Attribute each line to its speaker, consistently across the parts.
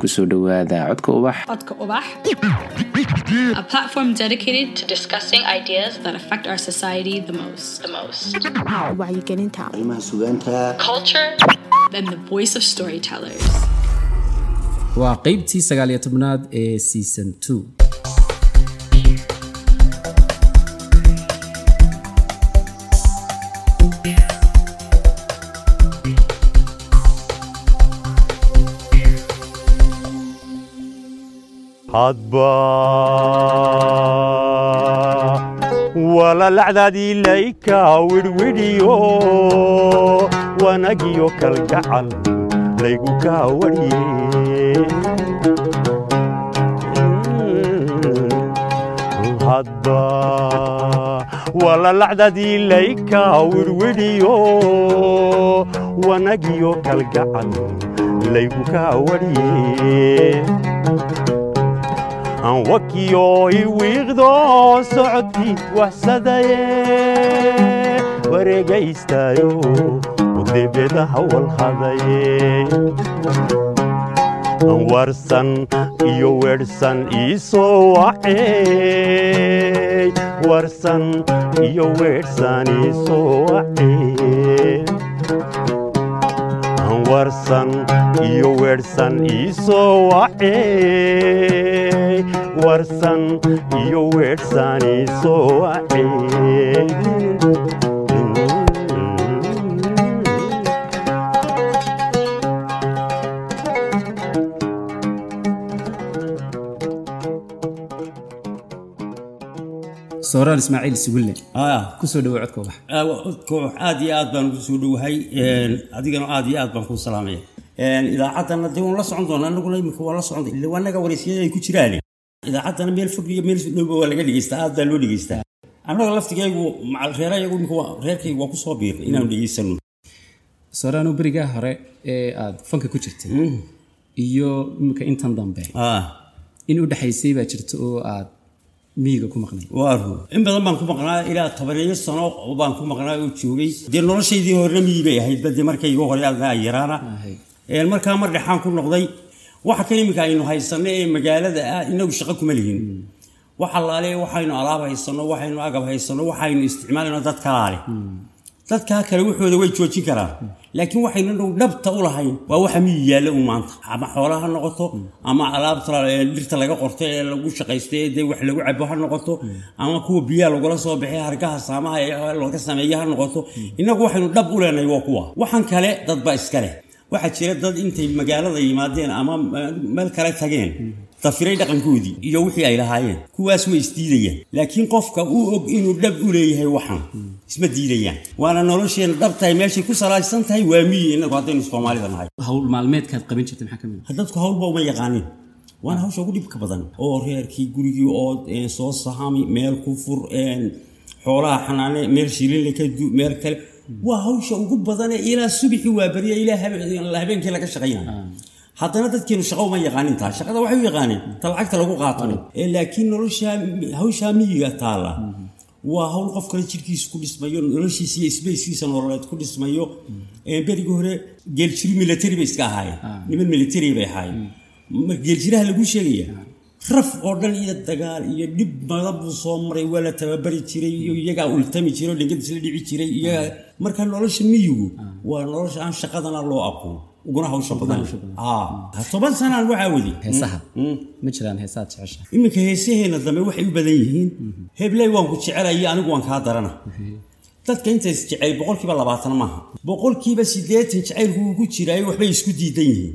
Speaker 1: ku soo codka ubax
Speaker 2: Codka Ubax, a platform dedicated to discussing ideas that affect our society the most. The most.
Speaker 3: wacyigelinta
Speaker 4: arrimaha sugaanta
Speaker 2: Culture and the voice of storytellers.
Speaker 5: waa qeybtii sagaaliyo tobnaad ee season two
Speaker 6: hadba walalacdaadii layka wirwidhiyo wanagiyo kalgacal laygu kaa warye hadba walalacdaadii layka wirwidhiyo wanagiyo kalgacal laygu kaa warye aan wakiyo iwiiqdo socodkii waxsadaye wareegaystaayo udebedaha walhadaye aan warsan iyo weedhsan iisoo wacey warsan iyo weedhsan iisoo wacey warsan iyo weedhsan iisoo wacey warsan iyo weedhsan iisoo wacey
Speaker 5: sooraal ismaaciil sugulle
Speaker 7: ah
Speaker 5: ku soo dhowo codka ubax
Speaker 7: koox aad iyo aad baan ugu soo dhowahay adigana aad iyo aad baan kuu salaamaya. Idaacaddana dee waan la socon doonaa anaguna imika waan la socon illa anaga wareysiyada ay ku jiraan idaacaddana meel fog iyo meel dhowba waa laga dhegeystaa aad baa loo dhegeystaa annaga laftigaygu reerayagu reerkaygu waa ku soo biiray inaanu dhegeysano
Speaker 5: sooraanu berigaa hore ee aad fanka ku jirtay iyo imika intan dambe.
Speaker 7: Ah.
Speaker 5: In u dhexaysay baa jirta oo aad miyiga ku maqnay.
Speaker 7: Waa run in badan baan ku maqnaa ilaa tobaneeyo sano baan ku maqnaa oo joogay. Dee noloshaydii horena miyi bay ahayd bade markay igu hore aadna ay yaraana
Speaker 5: Ahay.
Speaker 7: Een, markaa mar dhexaan ku noqday waxa kan aynu haysanno ee magaalada ah inagu shaqo kuma lihin. Wax allaale waxaynu alaab haysanno waxaynu agab haysanno waxaynu isticmaalayno dad kalaale dadkaa kale waxooda way joojin karaan. Laakiin waxaynu dhabta u lahayn waa waxa miyi yaalla u maanta. Ama xoolaha ha noqoto ama alaabta dhirta laga qorto ee lagu shaqaysto ee wax lagu cabo ha noqoto ama kuwa biyaha lagula soo baxay hargaha saamaha laga sameeya ha noqoto. Innagu waxaynu dhab u leenahay waa kuwa. Waxaan kale dadba iska leh waxaa jira dad intay magaalada yimaadeen ama eh, meel kale tageen. Dafiray dhaqankoodii iyo wixii ay lahaayeen. Kuwaas way isdiidayaan. Laakiin qofka uu og inuu dhab u leeyahay waxan isma diidayaan. Waana nolosheena dhabtahay meeshay ku salaaysan tahay waa miyi inagu haddaynu soomaalida nahay
Speaker 5: hawl maalmeedkaad qaban jirtay maxaa ka mid ah?
Speaker 7: Dadku hawlba uma yaqaanin waana hawsha ugu dhibka badan oo reerkii gurigii oo eh, soo sahami meel ku fur een, xoolaha xanaane meel du meel kale waa hawsha ugu badane ilaa subixi waa beriya ilaa habe- habeenkii laga shaqaynaya haddana dadkeenu shaqo uma yaqaanin taa shaqada waxay u yaqaaneen ta lacagta lagu qaato. Eh, laakiin nolosha hawshaa miyiga taala waa hawl qof kale jirkiisa ku dhismayo noloshiisa iyo sbeyskiisa nololeed ku dhismayo. Eh, berigii hore geeljiri military bay iska ahaayeen. Niman military bay ahaayeen. Ma geeljiraha lagu sheegaya raf oo dhan iyo dagaal iyo dhib badan buu soo maray waa la tababari jiray iyo iyagaa ultami jiray oo dhingad isla dhici jiray iyagaa marka nolosha miyigu waa nolosha aan shaqadana loo aqoon uguna hawsha badan Ah, toban sanaan waxaa wadi
Speaker 5: heesaha ma jiraan heesaad jecesha
Speaker 7: iminka heesaheena dambe waxay u badan yihiin hebley waan ku jecelaya anigu waan kaa darana dadka inta isjecel boqolkiiba labaatan maaha boqolkiiba siddeetan jacaylku uu ku jiraayo waxbay isku diidan yihiin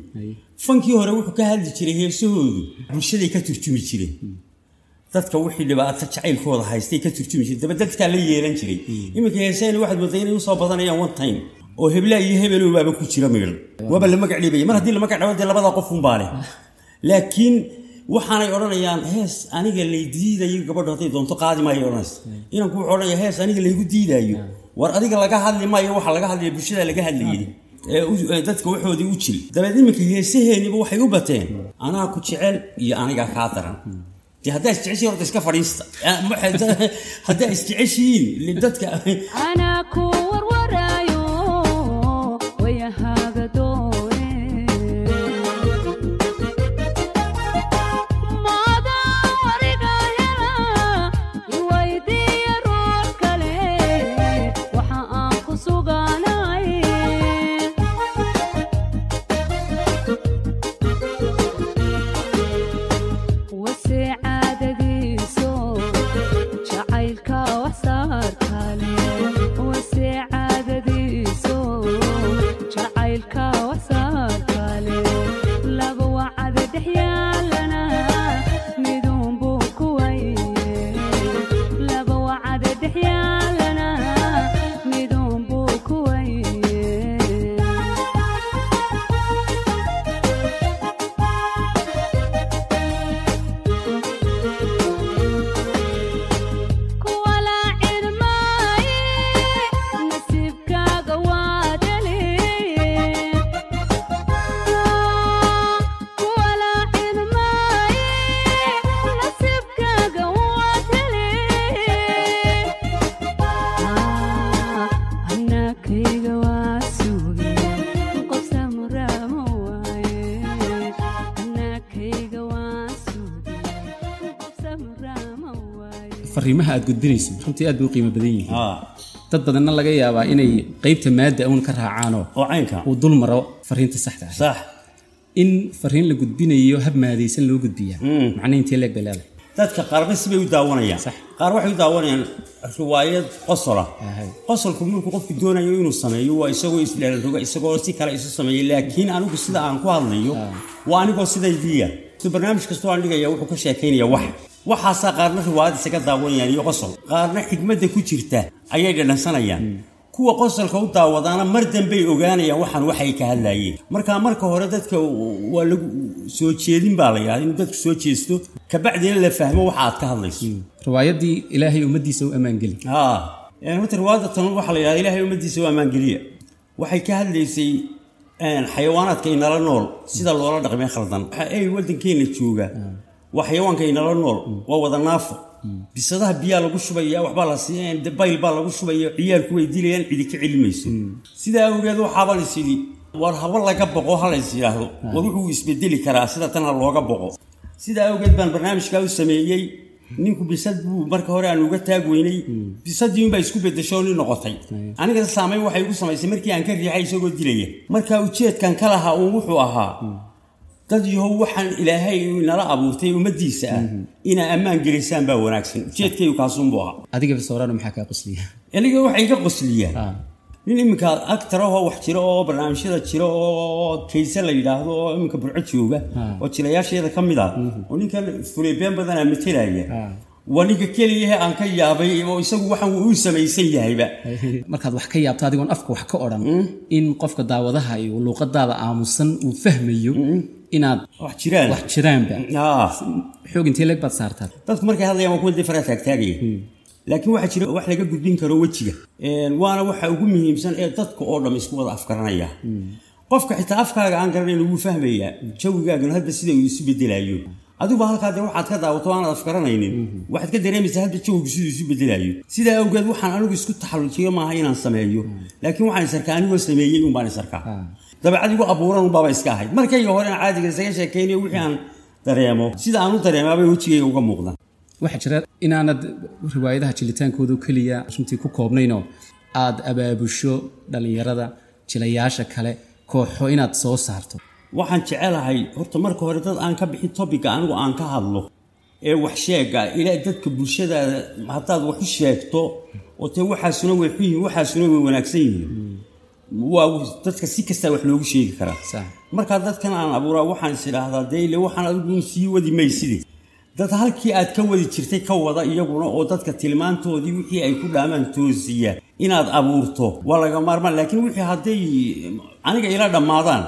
Speaker 7: fankii hore wuxuu ka hadli jiray heesahoodu bulshaday ka turjumi jireen dadka wixii dhibaato jacaylkooda haystay ka turjumi jireen daba dadkaa la yeelan jiray. Iminka heesahena waxaad moodaa inay u soo badanayaan one time. Oo hebla iyo hebelo baaba ku jira migal waaba la magac dhibaya mar haddii la magac dhabo dee labada qof unbaa leh. Laakiin waxaanay odhanayaan hees aniga lay diidayo gabadho hadday doonto qaadi maayo odhanaysa inanku wuxuu odhanaya hees aniga laygu diidaayo. War adiga laga hadli maayo waxa laga hadlaya bulshada laga hadlayay dadka waxoodii u jil. Dabeed iminka heesaheeniba waxay u bateen. Anaa ku jecel iyo aniga kaa daran. Dee haddaa isjeceshiin horta iska fadhiista. Haddaa isjeceshihiin dadka
Speaker 5: fariimaha aad gudbinayso runtii aad bay u qiimo badan yihiin.
Speaker 7: Haa
Speaker 5: dad badanna laga yaabaa inay qeybta maadda uun ka raacaanoo uu dul maro fariinta saxda ah in fariin la gudbinayo hab maadaysan loo gudbiyaa.
Speaker 7: Mm.
Speaker 5: macna intee leeg bay leedahay.
Speaker 7: Dadka qaarba sibay u daawanayaan. Qaar waxay u daawanayaan riwaayad qosola
Speaker 5: Ahay.
Speaker 7: qosolku markuu qofku doonayo inuu sameeyo waa isagoo isdheelroga isagoo si kale isu sameeya laakiin anigu sida aan ku hadlayo waa anigoo sidaydiiya so barnaamij kastoo aan dhigaya wuxuu ka sheekaynaya wax waxaasaa qaarna riwaayad isaga daawanayaan iyo qosol. Qaarna xigmadda ku jirta ayay dhadhansanayaan kuwa qosolka u daawadaana mar dambey ogaanayaan waxaan waxay ka hadlayeen. Marka marka hore dadka waa lagu soo jeedin baa la yidhahda inuu dadku soo jeesto kabacdina la fahmo waxa aad ka hadlayso.
Speaker 5: Riwaayaddii ilaahay ummaddiisa u ammaangeli
Speaker 7: horta riwaayadda tan waxaa la yidhahda ilaahay ummaddiisa waa maangeliya waxay ka hadlaysay xayawaanaadka inala nool sida loola dhaqmay khaldan. Waxa ay waddankeena jooga waa xayawaanka inala nool waa wada naafo. Bisadaha biyaa lagu shubaya waxbaa la siiya bayl baa lagu shubaya ciyaalku way dilayaan cidi ka celimayso sidaa awgeed waxaabaan is idhi war haba laga boqo ha lays yidhaahdo war wuxuu isbedeli karaa sida tan ha looga boqo. Sidaa awgeed baan barnaamijkaa u sameeyey ninku bisad buu marka hore aan uga taag weynay. Bisadii unbaa isku bedesho nin noqotay. Aniga saameyn waxay igu samaysay markii aan ka riixay isagoo dilaya. Marka ujeedkan ka lahaa uun wuxuu ahaa dad yahow waxaan ilaahay nala abuurtay ummaddiisa ah inaa ammaan gelisaan baa wanaagsan ujeedkaygu kaasunbuu ahaa.
Speaker 5: Adiga soorano maxaa kaa qosliya
Speaker 7: aniga waxay iga qosliyaan
Speaker 5: Ah.
Speaker 7: nin iminka actor ahoo wax jiro oo barnaamijyada jiro oo kayse la yidhaahdo oo iminka burco jooga oo jilayaasheeda ka mid ah. Oo ninkan fuleebeen badanaa matelaya
Speaker 5: Ah.
Speaker 7: waa ninka keliyahe aan ka yaabay oo isagu waxan uu samaysan yahayba.
Speaker 5: Markaad wax ka yaabto adigoon afka wax ka odhan in qofka daawadaha iyo luuqadaada aamusan uu fahmayo inaad
Speaker 7: wax jiraan.
Speaker 5: wax jiraanba.
Speaker 7: Ah.
Speaker 5: xoog intee leeg baad saartaa
Speaker 7: dadku markay hadlayaan waa kuwa dee faraa taagtaagaya laakiin waxaa jira wax laga gudbin karo wejiga. Waana waxa ugu muhiimsan ee dadka oo dham isku wada afgaranaya. Qofka xitaa afkaaga aan garanayn wuu fahmayaa jawigaagana hadda sida uu isu bedelayo adiguba halkaa dee waxaad ka daawato aanad afgaranaynin. Waxaad ka dareemaysaa hadda jawigu siduu isu bedelayo sidaa awgeed waxaan anigu isku taxallujiyo maaha inaan sameeyo. Laakiin waxaan isarkaa anigoo sameeyey unbaan isarkaa dabeecadigu abuuran unbaaba iska ahayd. Markayga hore aan caadiga isaga sheekaynayo wixii aan dareemo sida aan u dareemaabay wejigayga uga muuqdaan
Speaker 5: waxaa jira inaanad riwaayadaha jilitaankooda keliya runtii ku koobnaynoo aad abaabusho dhallinyarada jilayaasha kale kooxo inaad soo saarto.
Speaker 7: Waxaan jecelahay horta marka hore dad aan ka bixin topiga anigu aan ka hadlo ee wax sheega ilaa dadka bulshadaada haddaad wax u sheegto oo tee waxaasuna way xun waxaasuna way wanaagsan yihiin dadka si kastaa wax loogu sheegi karaa markaa dadkan aan abuuraa waxaan is idhaahdaa dee ile waxaan adigu sii wadi mayside dad halkii aad ka wadi jirtay ka wada iyaguna oo dadka tilmaantoodii wixii ay ku dhaamaan toosiya inaad abuurto waa laga maarmaan. Laakiin wixii hadday aniga ila dhammaadaan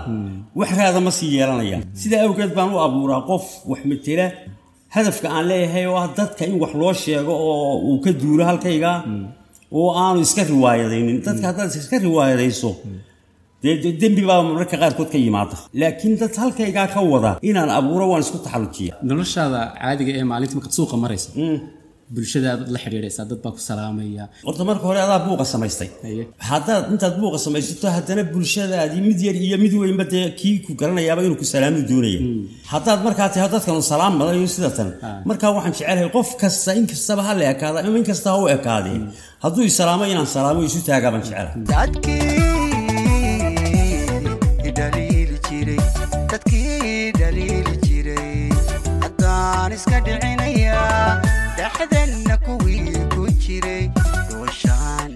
Speaker 7: wax raada ma sii yeelanayaan. Sidaa awgeed baan u abuuraa qof wax matela hadafka aan leeyahay oo ah dadka in wax loo sheego oo uu ka duuro halkayga oo aanu iska riwaayadaynin. Dadka haddaad iska riwaayadayso dee dembi baa mararka qaarkood ka yimaada. Laakiin dad halkaygaa ka wada inaan abuuro waan isku taxallujiya
Speaker 5: noloshaada caadiga ee maalinta markaad suuqa marayso bulshadaadaad la xidhiidhaysaa dad baa ku salaamaya.
Speaker 7: Horta marka hore adaa buuqa samaystay. Haddaad intaad buuqa samaysato haddana bulshadaadii mid yar iyo mid weynba dee kii ku garanayaaba inuu ku salaamu doonaya haddaad markaa tahay dadkanu salaam madayo sida tan. Markaa waxaan jecelahay qof kasta in kastaba ha la ekaada ama in kasta ha u ekaadee. Hadduu isalaamo inaan salaamo isu taagaa baan jecelahay
Speaker 1: dhexdanna kuwii ku jiray dooshaan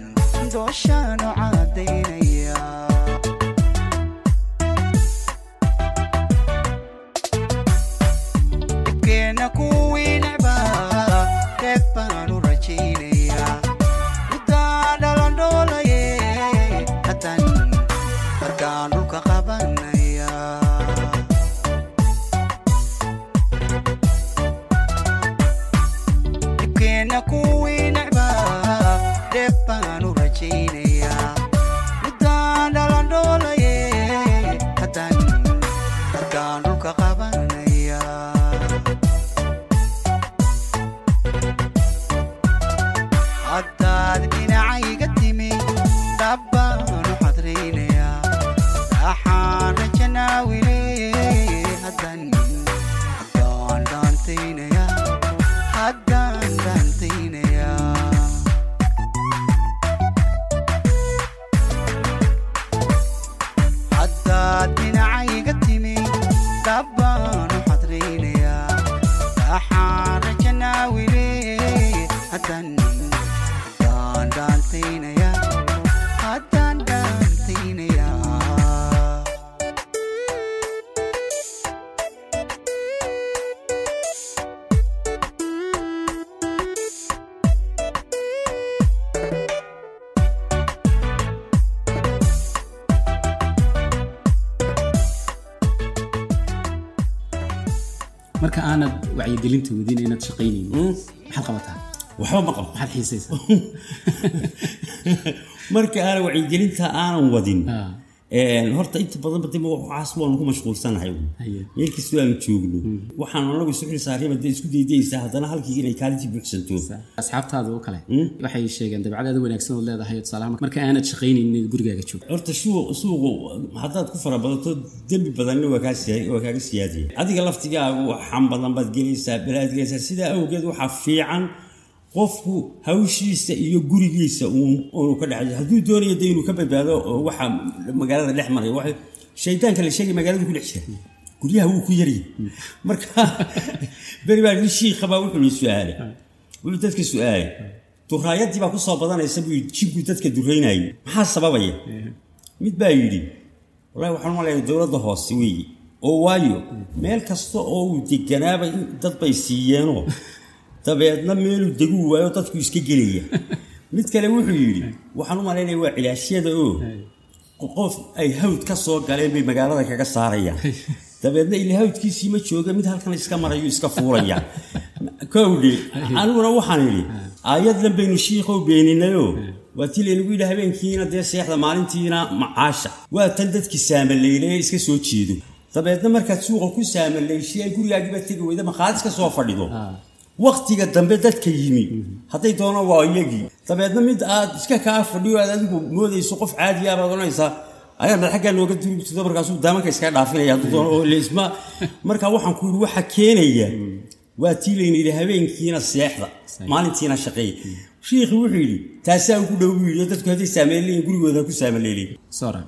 Speaker 1: down. Rajanaawile haddaan haddaan
Speaker 5: marka aanad wacyigelinta wadin inaad shaqaynaynin maxaad qabataa?
Speaker 7: Waxba ma qabo.
Speaker 5: Maxaad xiisaysaa
Speaker 7: marka aanan wacyigelinta aanan wadin
Speaker 5: Ah.
Speaker 7: Horta inta badan bade waxaas waanu ku mashquulsanahay. Meel kastoo aan joogno. Waxaan anagu isu xil saarayba dee isku daydaysaa haddana halkii inay kaalintii buuxsanto.
Speaker 5: Asxaabtaada oo kale. Waxay sheegeen dabeecadaada wanaagsan ood leedahay tusaalaha marka aanad shaqaynaynin gurigaaga joogto
Speaker 7: horta suuq suuqu haddaad ku farabadato dembi badanna waa waa kaaga siyaadaya. Adiga laftigaagu xan badan baad gelaysaa balaad gelaysaa sidaa awgeed waxaa fiican qofku hawshiisa iyo gurigiisa unu ka dhexay hadduu doonayo de inuu ka badbaado waxa magaalada dhex maraya waxa shaydaanka la sheegay magaalada ku dhex jira. Guryaha wuu ku yaryahay marka beri baa nin shiikha baa wuxuu dadka su'aalay duraayadii baa ku soo badanaysa buu jinku dadka duraynayay maxaa sababaya mid baa yidhi wallahi waxaan umaleeyaa dowladda hoose weeye oo waayo meel kasta oo uu deganaaba dad bay siiyeenoo dabeedna meeluu deguu waayo dadku iska gelaya mid kale wuxuu yidhi waxaan u malaynaya waa cilaashyada oo qof ay hawd ka soo galeen bay magaalada kaga saarayaan. Dabeedna ila hawdkiisii ma jooga mid halkan iska marayu iska fuulaya. Kowdhe aniguna waxaan idhi aayadlan baynu shiikhow beeninayoo waa tii laynagu yidhi habeenkiina dee seexda maalintiina macaasha. Waa tan dadkii saamaleylay iska soo jeedo. Dabeedna markaad suuqa ku saamaleyshay ay gurigaagiiba tegi weyda maqaad iska soo fadhido waktiga dambe dadka yimi. Hadday doonaan waa iyagii dabeedna mid aad iska kaa fadhiyo aad adigu moodayso qof caadiya baad odhanaysaa ayaa madax xaggaa nooga durugtido markaasuu daamanka iskaga dhaafinaya hadduu doono oo leisma marka waxaan ku yidhi waxa keenaya waa tii layna yidhi habeenkiina seexda maalintiina shaqeeya shiikhi wuxuu yidhi taasaa ugu dhow buu yidhi dadku hadday saamaleeyin gurigooda ku saamaleelin
Speaker 5: sora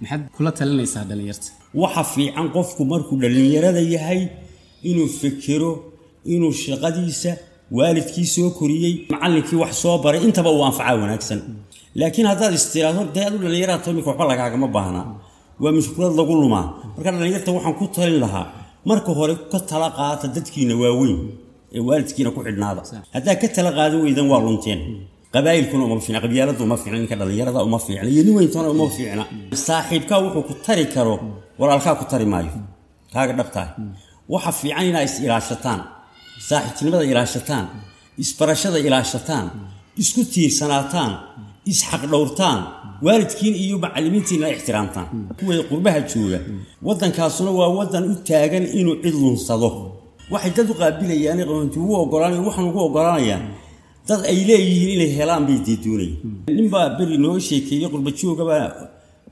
Speaker 5: maxaad kula talinaysaa dhallinyarta
Speaker 7: waxa fiican qofku markuu dhallinyarada yahay inuu fekero inuu shaqadiisa waalidkii soo koriyey macallinkii wax soo baray intaba uu anfacaa wanaagsan. Laakiin haddaad istiraado dee adu dhallinyarada tomika waxba lagaagama baahnaa waa mushkulad lagu lumaa. Marka dhallinyarta waxaan ku talin lahaa marka hore ka tala qaata dadkiina waaweyn ee waalidkiina ku xidhnaada. Haddaa ka tala qaadan weydan waa lunteen. Qabaa'ilkuna uma fiicna qabyaaladu uma fiicna ninka dhallinyarada uma fiicna iyo nin weyntona uma fiicna. Saaxiibkaa wuxuu ku tari karo walaalkaa ku tari maayo. Kaaga dhabtahay. Waxa fiican inaa is ilaashataan saaxiibtinimada ilaashataan isbarashada ilaashataan isku tiirsanaataan isxaqdhowrtaan waalidkiin iyo macallimiintiina ixtiraamtaan. Kuway qurbaha jooga waddankaasuna waa waddan u taagan inuu cid lunsado. Waxay dad u qaabilayaan qabanti ugu ogolaanaya waxaan ugu ogolaanayaa dad ay leeyihiin inay helaan bay dee doonayaan ninbaa beri noo sheekeeyey qurbajoogabaa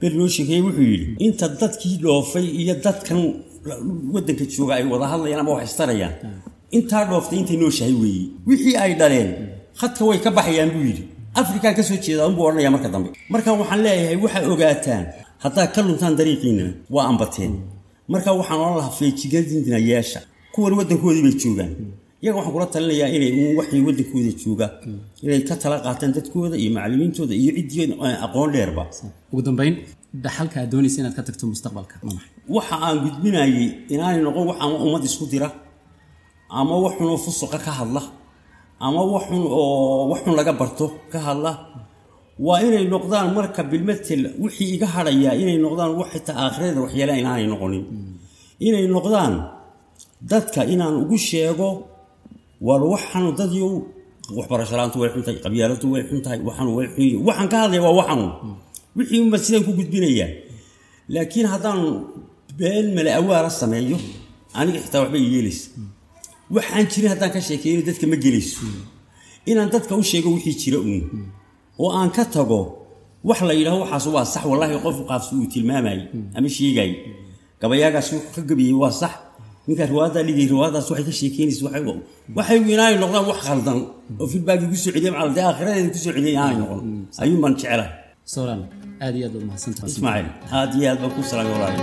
Speaker 7: beri noo sheekeeyey wuxuu yidhi inta dadkii dhoofay iyo dadkan waddanka jooga ay wada hadlayaan ama wax istarayaan intaa dhooftay intay nooshahay weeye wixii ay dhaleen khadka way ka baxayaan buu yidhi. Afrikaan ka soo jeedaa unbuu odhanaya marka dambe. Marka waxaan leeyahay waxaa ogaataan haddaad ka luntaan dariiqiina waa ambateen. Marka waxaan odhan lahaa feejigadina yeesha. Kuwan waddankoodii bay joogaan. Iyaga waxaan kula talinayaa inay uun waxay waddankooda jooga. Inay ka tala qaataan dadkooda iyo macallimiintooda iyo ciddii aqoon dheerba.
Speaker 5: Ugu dambayn dhaxalka aad doonaysa inaad ka tagto mustaqbalka.
Speaker 7: Waxa aan gudbinayay inaanay noqon wax ama ummad isku dira ama wax xun oo fusuqa ka hadla. Ama wax xun oo wax xun laga barto ka hadla. Waa inay noqdaan marka bilmetel wixii iga hadhayaa inay noqdaan wax xitaa aakhireeda waxyeela inaanay noqonin. Inay noqdaan dadka inaan ugu sheego war waxanu dadyow waxbarasho la'aantu way xun tahay qabyaaladu way xun tahay waxanu way xun yihiin. Waxaan ka hadlaya waa waxanu. Wixii unba sidaan ku gudbinayaa laakiin haddaan been male awaara sameeyo aniga xitaa waxba yeelaysa waxaan jirin haddaan ka sheekeeyo dadka ma gelayso. Inaan dadka u sheego wixii jira uun. Oo aan ka tago wax la yidhaho waxaas waa sax. Wallaahi qof qaafsi uu tilmaamayay ama sheegayay gabayaagaas wuxuu ka gabiyey waa sax. Ninkaa riwaayaddaa dhigay riwaayadaas waxay ka sheekeynaysa waxay waxay inaanay noqdaan wax khaldan oo filbaagii ku soo celiyay macala dee aakhiradeeda ku soo celiyay inaanay noqon. Ayuun baan jecelahay
Speaker 5: sooran aad iyo aad baad mahadsantahay.
Speaker 7: Ismaaciil aad iyo aad baan ku salaamay walaal